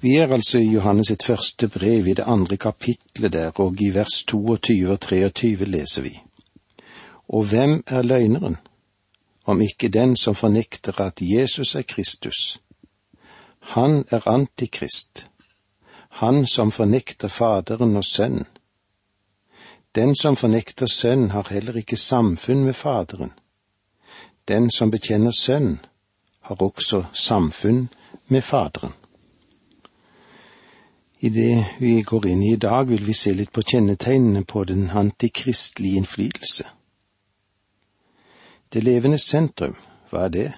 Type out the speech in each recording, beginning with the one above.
Vi er altså i Johannes sitt første brev i det andre kapitlet der, og i vers 22 og 23 leser vi. Og hvem er løgneren, om ikke den som fornekter at Jesus er Kristus? Han er antikrist, han som fornekter Faderen og Sønnen. Den som fornekter Sønnen, har heller ikke samfunn med Faderen. Den som bekjenner Sønnen, har også samfunn med Faderen. I det vi går inn i i dag, vil vi se litt på kjennetegnene på den antikristelige innflytelse. Det levende sentrum, hva er det?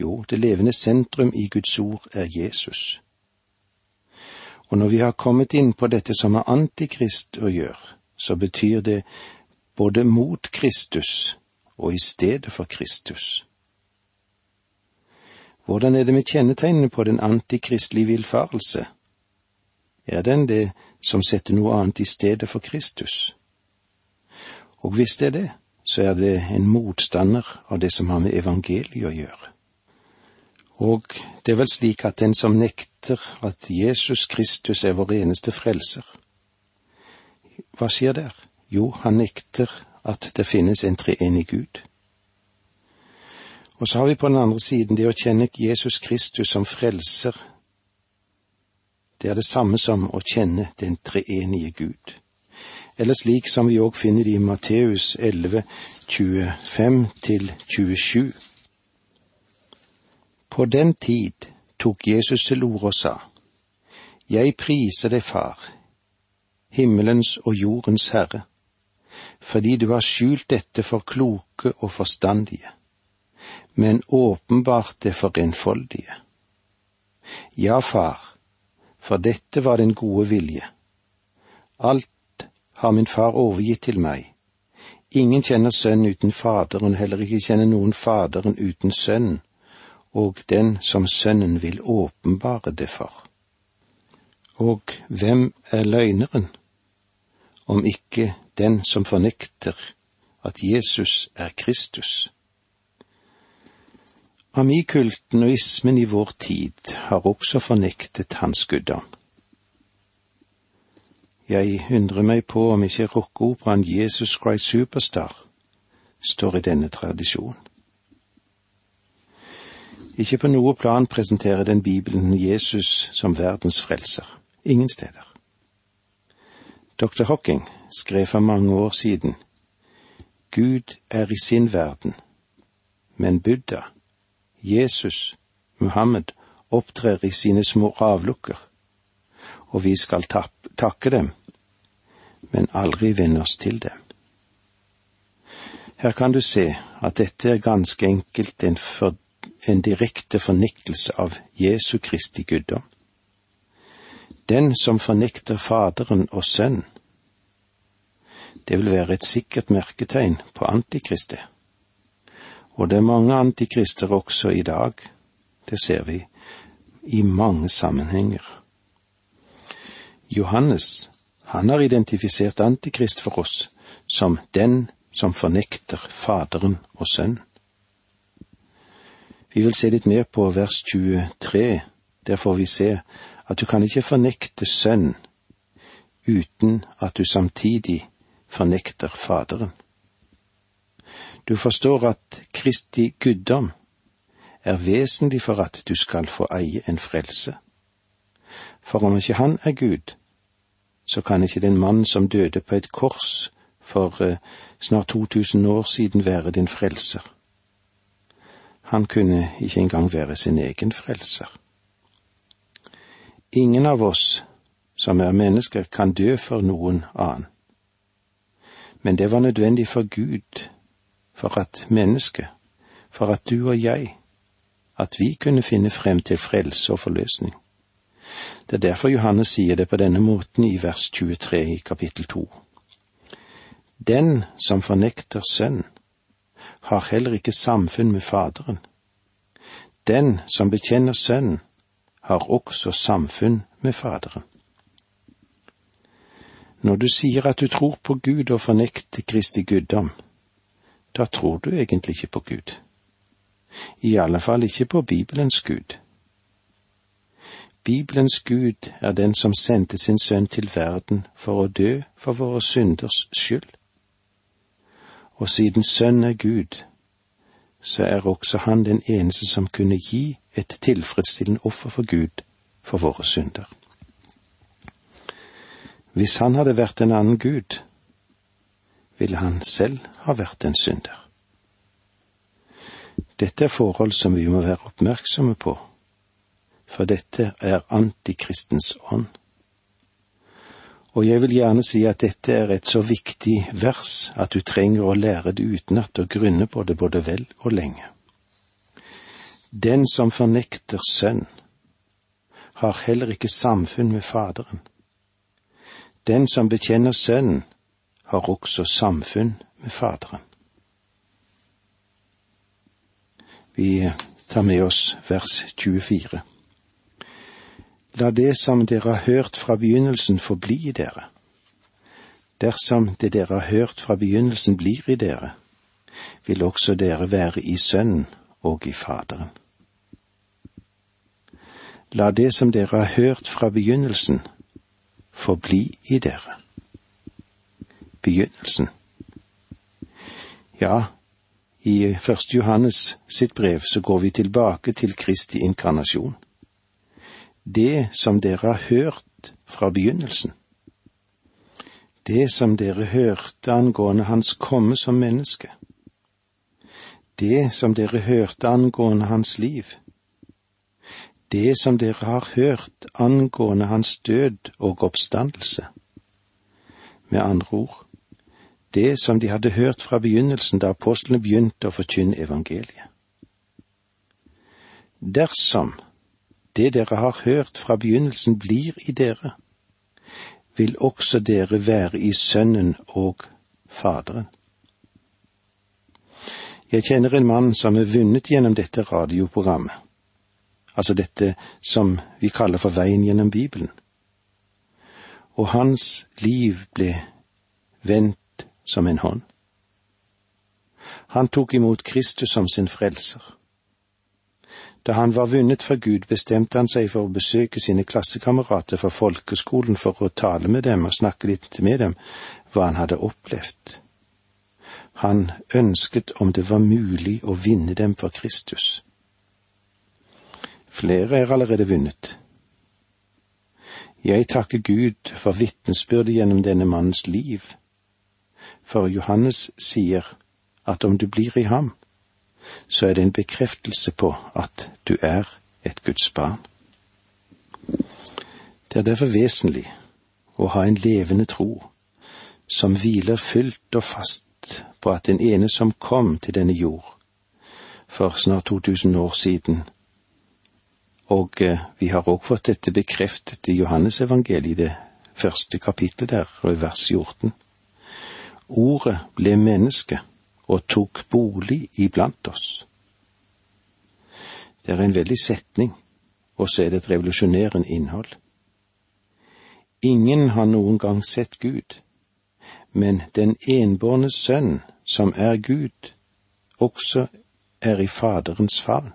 Jo, det levende sentrum i Guds ord er Jesus. Og når vi har kommet inn på dette som har antikrist å gjøre, så betyr det både mot Kristus og i stedet for Kristus. Hvordan er det med kjennetegnene på den antikristelige villfarelse? Er den det som setter noe annet i stedet for Kristus? Og hvis det er det, så er det en motstander av det som har med evangeliet å gjøre. Og det er vel slik at den som nekter at Jesus Kristus er vår eneste frelser, hva skjer der? Jo, han nekter at det finnes en treenig Gud. Og så har vi på den andre siden det å kjenne Jesus Kristus som frelser. Det er det samme som å kjenne den treenige Gud. Eller slik som vi òg finner det i Matteus 11, 25 til 27. På den tid tok Jesus til orde og sa, Jeg priser deg, Far, himmelens og jordens Herre, fordi du har skjult dette for kloke og forstandige men åpenbart det for enfoldige. Ja, far, for dette var den gode vilje. Alt har min far overgitt til meg. Ingen kjenner Sønnen uten Faderen, heller ikke kjenner noen Faderen uten Sønnen, og den som Sønnen vil åpenbare det for. Og hvem er løgneren, om ikke den som fornekter at Jesus er Kristus? Amikulten og ismen i vår tid har også fornektet hans guddom. Jeg undrer meg på om ikke rockeoperaen Jesus Christ Superstar står i denne tradisjonen. Ikke på noe plan presenterer den Bibelen Jesus som verdens frelser. Ingen steder. Dr. Hocking skrev for mange år siden Gud er i sin verden, men Buddha Jesus, Muhammed, opptrer i sine små avlukker, og vi skal takke dem, men aldri venne oss til dem. Her kan du se at dette er ganske enkelt en, for, en direkte fornektelse av Jesu Kristi guddom. Den som fornekter Faderen og Sønnen, det vil være et sikkert merketegn på Antikristet. Og det er mange antikrister også i dag. Det ser vi i mange sammenhenger. Johannes, han har identifisert antikrist for oss som den som fornekter Faderen og Sønnen. Vi vil se litt mer på vers 23. Der får vi se at du kan ikke fornekte Sønn uten at du samtidig fornekter Faderen. Du forstår at Kristi guddom er vesentlig for at du skal få eie en frelse. For om ikke han er Gud, så kan ikke den mann som døde på et kors for eh, snart 2000 år siden være din frelser. Han kunne ikke engang være sin egen frelser. Ingen av oss som er mennesker, kan dø for noen annen. Men det var nødvendig for Gud for at mennesket, for at du og jeg, at vi kunne finne frem til frelse og forløsning. Det er derfor Johannes sier det på denne måten i vers 23 i kapittel 2. Den som fornekter Sønnen, har heller ikke samfunn med Faderen. Den som bekjenner Sønnen, har også samfunn med Faderen. Når du sier at du tror på Gud og fornekter Kristi guddom, da tror du egentlig ikke på Gud. I alle fall ikke på Bibelens Gud. Bibelens Gud er den som sendte sin sønn til verden for å dø for våre synders skyld. Og siden Sønn er Gud, så er også han den eneste som kunne gi et tilfredsstillende offer for Gud for våre synder. Hvis han hadde vært en annen Gud, ville han selv ha vært en synder. Dette er forhold som vi må være oppmerksomme på, for dette er antikristens ånd. Og jeg vil gjerne si at dette er et så viktig vers at du trenger å lære det utenat og grunne på det både vel og lenge. Den som fornekter Sønn, har heller ikke samfunn med Faderen. Den som bekjenner Sønnen, har også samfunn med Faderen. Vi tar med oss vers 24. La det som dere har hørt fra begynnelsen, forbli i dere. Dersom det dere har hørt fra begynnelsen blir i dere, vil også dere være i Sønnen og i Faderen. La det som dere har hørt fra begynnelsen, forbli i dere. Begynnelsen. Ja, i første Johannes sitt brev så går vi tilbake til Kristi inkarnasjon det som dere har hørt fra begynnelsen. Det som dere hørte angående Hans komme som menneske. Det som dere hørte angående Hans liv. Det som dere har hørt angående Hans død og oppstandelse. Med andre ord, det som de hadde hørt fra begynnelsen da apostlene begynte å forkynne evangeliet. Dersom det dere har hørt fra begynnelsen blir i dere, vil også dere være i Sønnen og Faderen. Jeg kjenner en mann som er vunnet gjennom dette radioprogrammet, altså dette som vi kaller for Veien gjennom Bibelen, og hans liv ble vendt som en hånd. Han tok imot Kristus som sin frelser. Da han var vunnet for Gud, bestemte han seg for å besøke sine klassekamerater fra folkeskolen for å tale med dem og snakke litt med dem hva han hadde opplevd. Han ønsket om det var mulig å vinne dem for Kristus. Flere er allerede vunnet. Jeg takker Gud for vitnesbyrdet gjennom denne mannens liv, for Johannes sier at om du blir i ham, så er det en bekreftelse på at du er et Guds barn. Det er derfor vesentlig å ha en levende tro som hviler fylt og fast på at den ene som kom til denne jord for snart 2000 år siden, og eh, vi har òg fått dette bekreftet i Johannesevangeliet, det første kapittelet der, og i vers 14. Ordet ble menneske og tok bolig iblant oss. Det er en veldig setning, og så er det et revolusjonerende innhold. Ingen har noen gang sett Gud, men den enbårne sønn, som er Gud, også er i Faderens favn.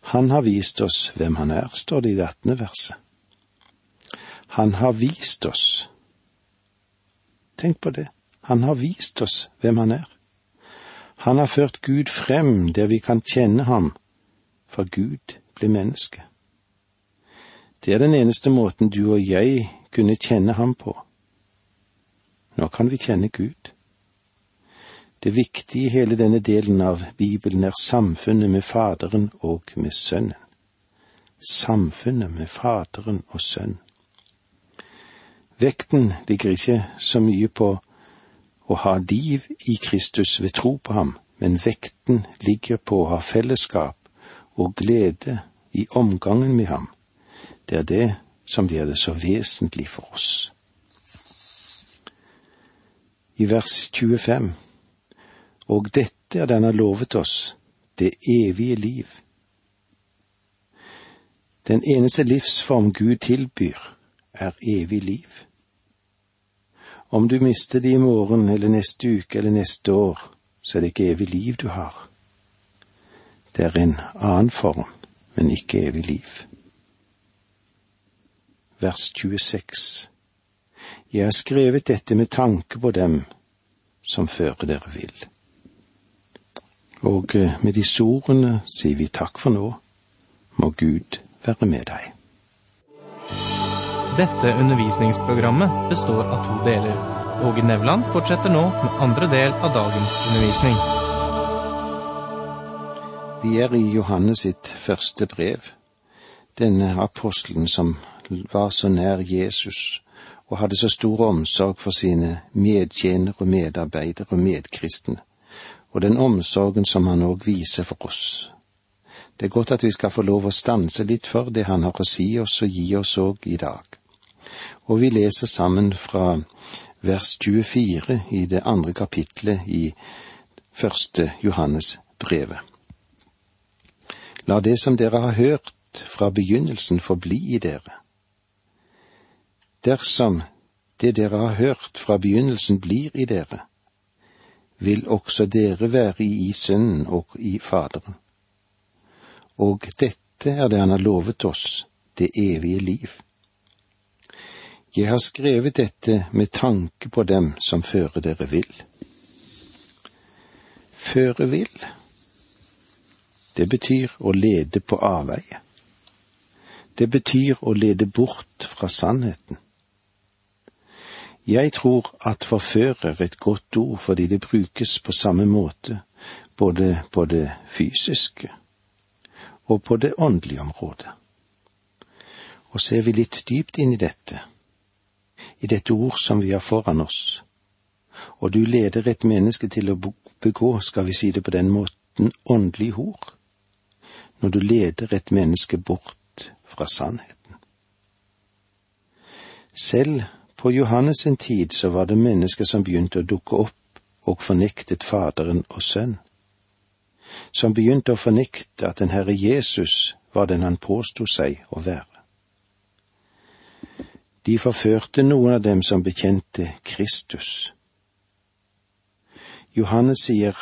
Han har vist oss hvem han er, står det i det attende verset. Han har vist oss. Tenk på det. Han har vist oss hvem han er. Han har ført Gud frem der vi kan kjenne ham, for Gud ble menneske. Det er den eneste måten du og jeg kunne kjenne ham på. Nå kan vi kjenne Gud. Det viktige i hele denne delen av Bibelen er samfunnet med Faderen og med Sønnen. Samfunnet med Faderen og Sønnen. Vekten ligger ikke så mye på å ha liv i Kristus ved tro på ham, men vekten ligger på å ha fellesskap og glede i omgangen med ham. Det er det som gjør det så vesentlig for oss. I vers 25 Og dette er den har lovet oss, det evige liv. Den eneste livsform Gud tilbyr, er evig liv. Om du mister det i morgen eller neste uke eller neste år, så er det ikke evig liv du har. Det er en annen form, men ikke evig liv. vers 26. Jeg har skrevet dette med tanke på dem som fører dere vil. Og eh, med disse ordene sier vi takk for nå. Må Gud være med deg. Dette undervisningsprogrammet består av to deler. Åge Nevland fortsetter nå med andre del av dagens undervisning. Vi er i Johannes sitt første brev. Denne apostelen som var så nær Jesus og hadde så stor omsorg for sine medtjenere og medarbeidere og medkristne, og den omsorgen som han òg viser for oss. Det er godt at vi skal få lov å stanse litt for det han har å si oss og gi oss òg i dag. Og vi leser sammen fra vers 24 i det andre kapitlet i første Johannes brevet. La det som dere har hørt fra begynnelsen forbli i dere. Dersom det dere har hørt fra begynnelsen blir i dere, vil også dere være i Sønnen og i Faderen og dette er det han har lovet oss, det evige liv. Jeg har skrevet dette med tanke på dem som fører dere vil. Føre vil, det betyr å lede på avveie. Det betyr å lede bort fra sannheten. Jeg tror at forfører er et godt ord fordi det brukes på samme måte både på det fysiske og på det åndelige området. Og ser vi litt dypt inn i dette, i dette ord som vi har foran oss, og du leder et menneske til å begå, skal vi si det på den måten, åndelig hor, når du leder et menneske bort fra sannheten. Selv på Johannes sin tid så var det mennesker som begynte å dukke opp og fornektet Faderen og Sønn som begynte å fornekte at den Herre Jesus var den han påsto seg å være. De forførte noen av dem som bekjente Kristus. Johannes sier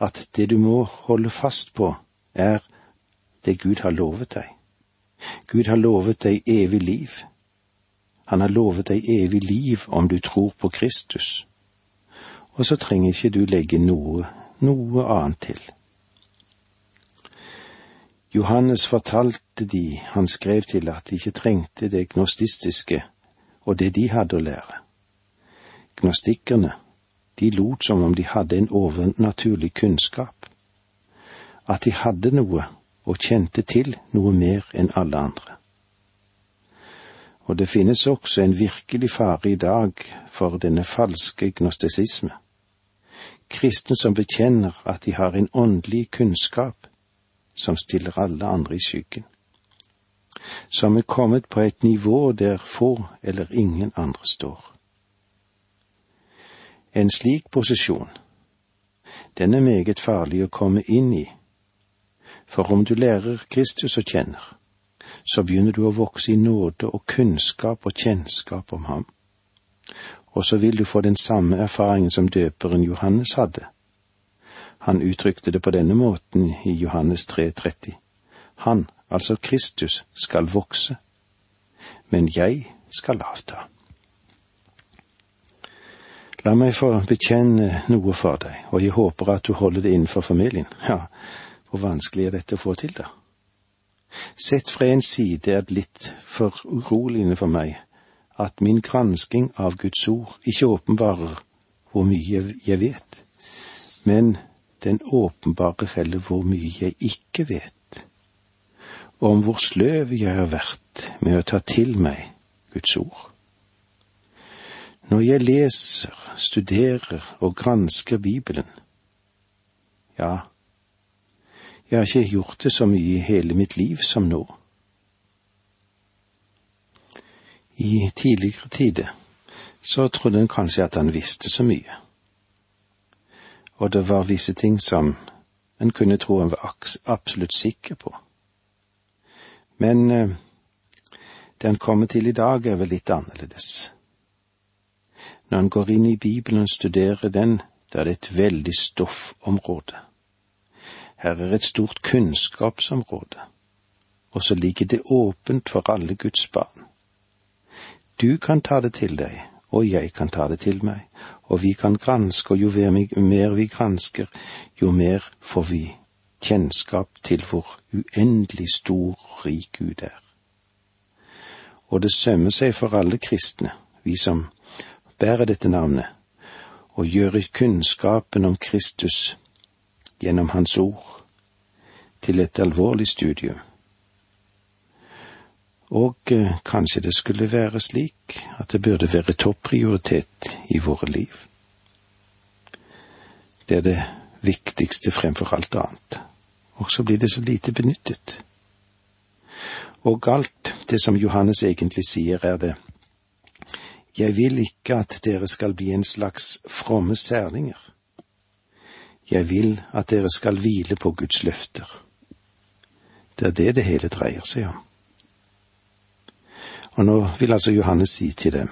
at det du må holde fast på, er det Gud har lovet deg. Gud har lovet deg evig liv. Han har lovet deg evig liv om du tror på Kristus. Og så trenger ikke du legge noe, noe annet til. Johannes fortalte de han skrev til at de ikke trengte det gnostistiske og det de hadde å lære. Gnostikkerne, de lot som om de hadde en overnaturlig kunnskap, at de hadde noe og kjente til noe mer enn alle andre. Og det finnes også en virkelig fare i dag for denne falske gnostisisme. Kristne som bekjenner at de har en åndelig kunnskap, som stiller alle andre i skyggen, som er kommet på et nivå der få eller ingen andre står. En slik posisjon, den er meget farlig å komme inn i, for om du lærer Kristus å kjenne, så begynner du å vokse i nåde og kunnskap og kjennskap om ham, og så vil du få den samme erfaringen som døperen Johannes hadde han uttrykte det på denne måten i Johannes 3,30. Han, altså Kristus, skal vokse, men jeg skal avta. La meg få bekjenne noe for deg, og jeg håper at du holder det innenfor familien. Ja, hvor vanskelig er dette å få til, da? Sett fra en side er det litt for uroligende for meg at min gransking av Guds ord ikke åpenbarer hvor mye jeg vet, men den åpenbarer heller hvor mye jeg ikke vet, og om hvor sløv jeg har vært med å ta til meg Guds ord. Når jeg leser, studerer og gransker Bibelen, ja, jeg har ikke gjort det så mye i hele mitt liv som nå. I tidligere tider så trodde en kanskje at han visste så mye og det var visse ting som en kunne tro en var absolutt sikker på. Men eh, det en kommer til i dag, er vel litt annerledes. Når en går inn i Bibelen og studerer den, da er det et veldig stoffområde. Her er et stort kunnskapsområde, og så ligger det åpent for alle Guds barn. Du kan ta det til deg, og jeg kan ta det til meg, og vi kan granske, og jo mer vi gransker, jo mer får vi kjennskap til hvor uendelig stor rik Gud er. Og det sømmer seg for alle kristne, vi som bærer dette navnet, å gjøre kunnskapen om Kristus gjennom Hans ord til et alvorlig studium. Og eh, kanskje det skulle være slik at det burde være topprioritet i våre liv. Det er det viktigste fremfor alt annet, og så blir det så lite benyttet. Og alt det som Johannes egentlig sier, er det Jeg vil ikke at dere skal bli en slags fromme særlinger. Jeg vil at dere skal hvile på Guds løfter. Det er det det hele dreier seg om. Og nå vil altså Johannes si til dem,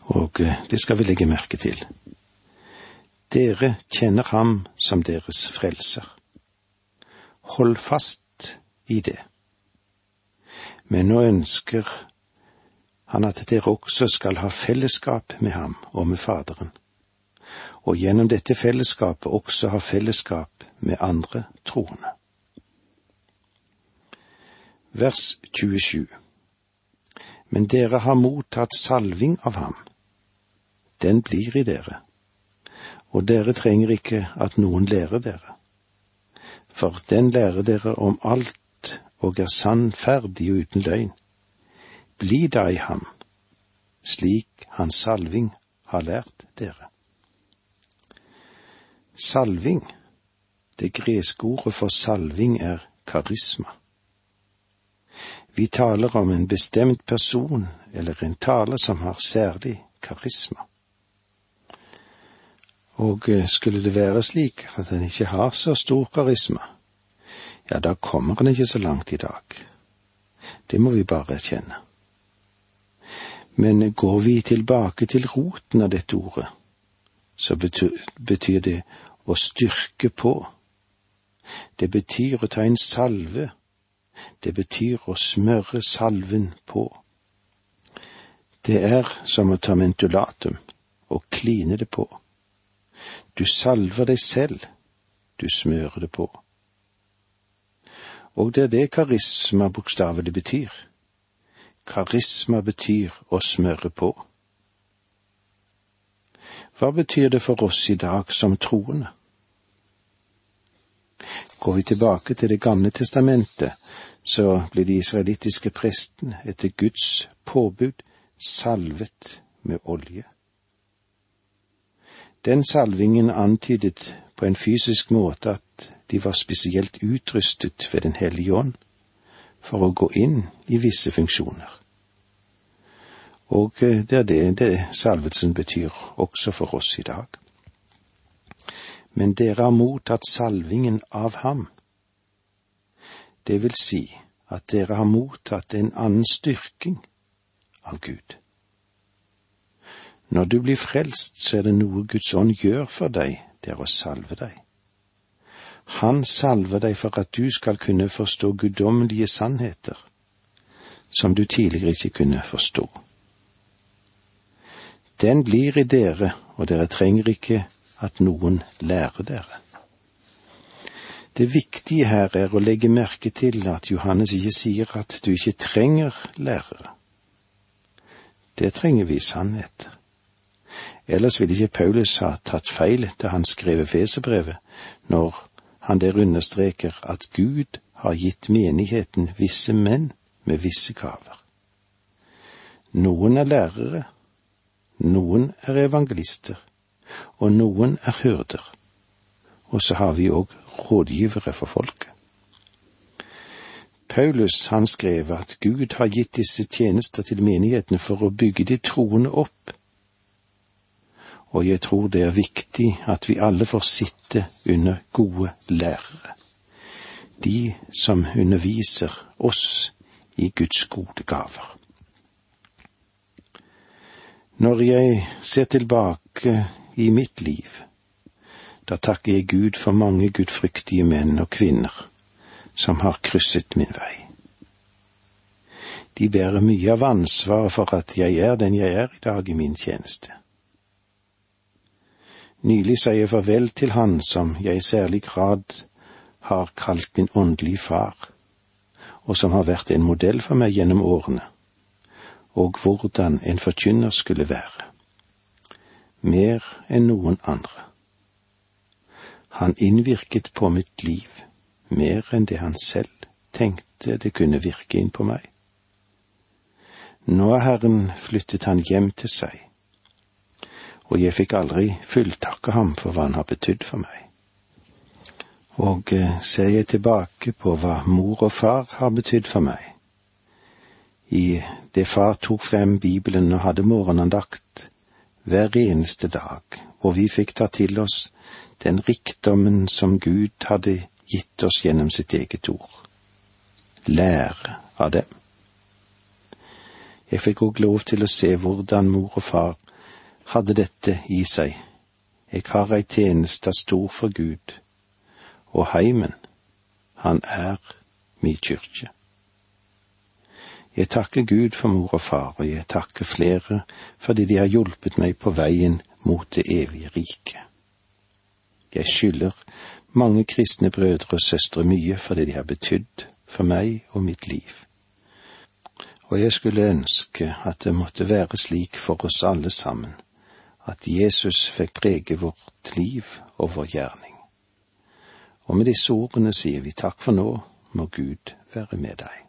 og eh, det skal vi legge merke til, dere kjenner ham som deres frelser. Hold fast i det. Men nå ønsker han at dere også skal ha fellesskap med ham og med Faderen, og gjennom dette fellesskapet også ha fellesskap med andre troende. Vers 27 Men dere har mottatt salving av ham. Den blir i dere, og dere trenger ikke at noen lærer dere. For den lærer dere om alt og er sannferdig og uten løgn. Bli da i ham, slik hans salving har lært dere. Salving, det greske ordet for salving er karisma. Vi taler om en bestemt person eller en tale som har særlig karisma. Og eh, skulle det være slik at han ikke har så stor karisma, ja, da kommer han ikke så langt i dag. Det må vi bare erkjenne. Men går vi tilbake til roten av dette ordet, så betyr, betyr det å styrke på. Det betyr å ta en salve det betyr å smøre salven på. Det er som å ta mentulatum og kline det på. Du salver deg selv, du smører det på. Og det er det karisma bokstavelig betyr. Karisma betyr å smøre på. Hva betyr det for oss i dag som troende? Går vi tilbake til Det gamle testamentet, så ble de israelittiske prestene etter Guds påbud salvet med olje. Den salvingen antydet på en fysisk måte at de var spesielt utrustet ved Den hellige ånd for å gå inn i visse funksjoner. Og eh, det er det, det salvelsen betyr også for oss i dag. Men dere har mottatt salvingen av ham det vil si at dere har mottatt en annen styrking av Gud. Når du blir frelst, så er det noe Guds ånd gjør for deg, det er å salve deg. Han salver deg for at du skal kunne forstå guddommelige sannheter, som du tidligere ikke kunne forstå. Den blir i dere, og dere trenger ikke at noen lærer dere. Det viktige her er å legge merke til at Johannes ikke sier at du ikke trenger lærere. Det trenger vi sannhet. Ellers ville ikke Paulus ha tatt feil da han skrev Feserbrevet, når han der understreker at Gud har gitt menigheten visse menn med visse gaver. Noen er lærere, noen er evangelister, og noen er hyrder. Og så har vi òg rådgivere for folket. Paulus han skrev at Gud har gitt disse tjenester til menighetene for å bygge de troende opp. Og jeg tror det er viktig at vi alle får sitte under gode lærere. De som underviser oss i Guds gode gaver. Når jeg ser tilbake i mitt liv, da takker jeg Gud for mange gudfryktige menn og kvinner som har krysset min vei. De bærer mye av ansvaret for at jeg er den jeg er i dag i min tjeneste. Nylig sa jeg farvel til han som jeg i særlig grad har kalt min åndelige far, og som har vært en modell for meg gjennom årene, og hvordan en forkynner skulle være. Mer enn noen andre. Han innvirket på mitt liv mer enn det han selv tenkte det kunne virke inn på meg. Nå er Herren flyttet han hjem til seg, og jeg fikk aldri fulltakke ham for hva han har betydd for meg. Og eh, ser jeg tilbake på hva mor og far har betydd for meg, i det far tok frem Bibelen og hadde morgenandakt hver eneste dag, og vi fikk ta til oss den rikdommen som Gud hadde gitt oss gjennom sitt eget ord. Lære av dem. Jeg fikk òg lov til å se hvordan mor og far hadde dette i seg. Jeg har ei tjeneste stor for Gud, og heimen, han er mi kyrkje. Jeg takker Gud for mor og far, og jeg takker flere fordi de har hjulpet meg på veien mot det evige riket. Jeg skylder mange kristne brødre og søstre mye for det de har betydd for meg og mitt liv. Og jeg skulle ønske at det måtte være slik for oss alle sammen, at Jesus fikk prege vårt liv og vår gjerning. Og med disse ordene sier vi takk for nå, må Gud være med deg.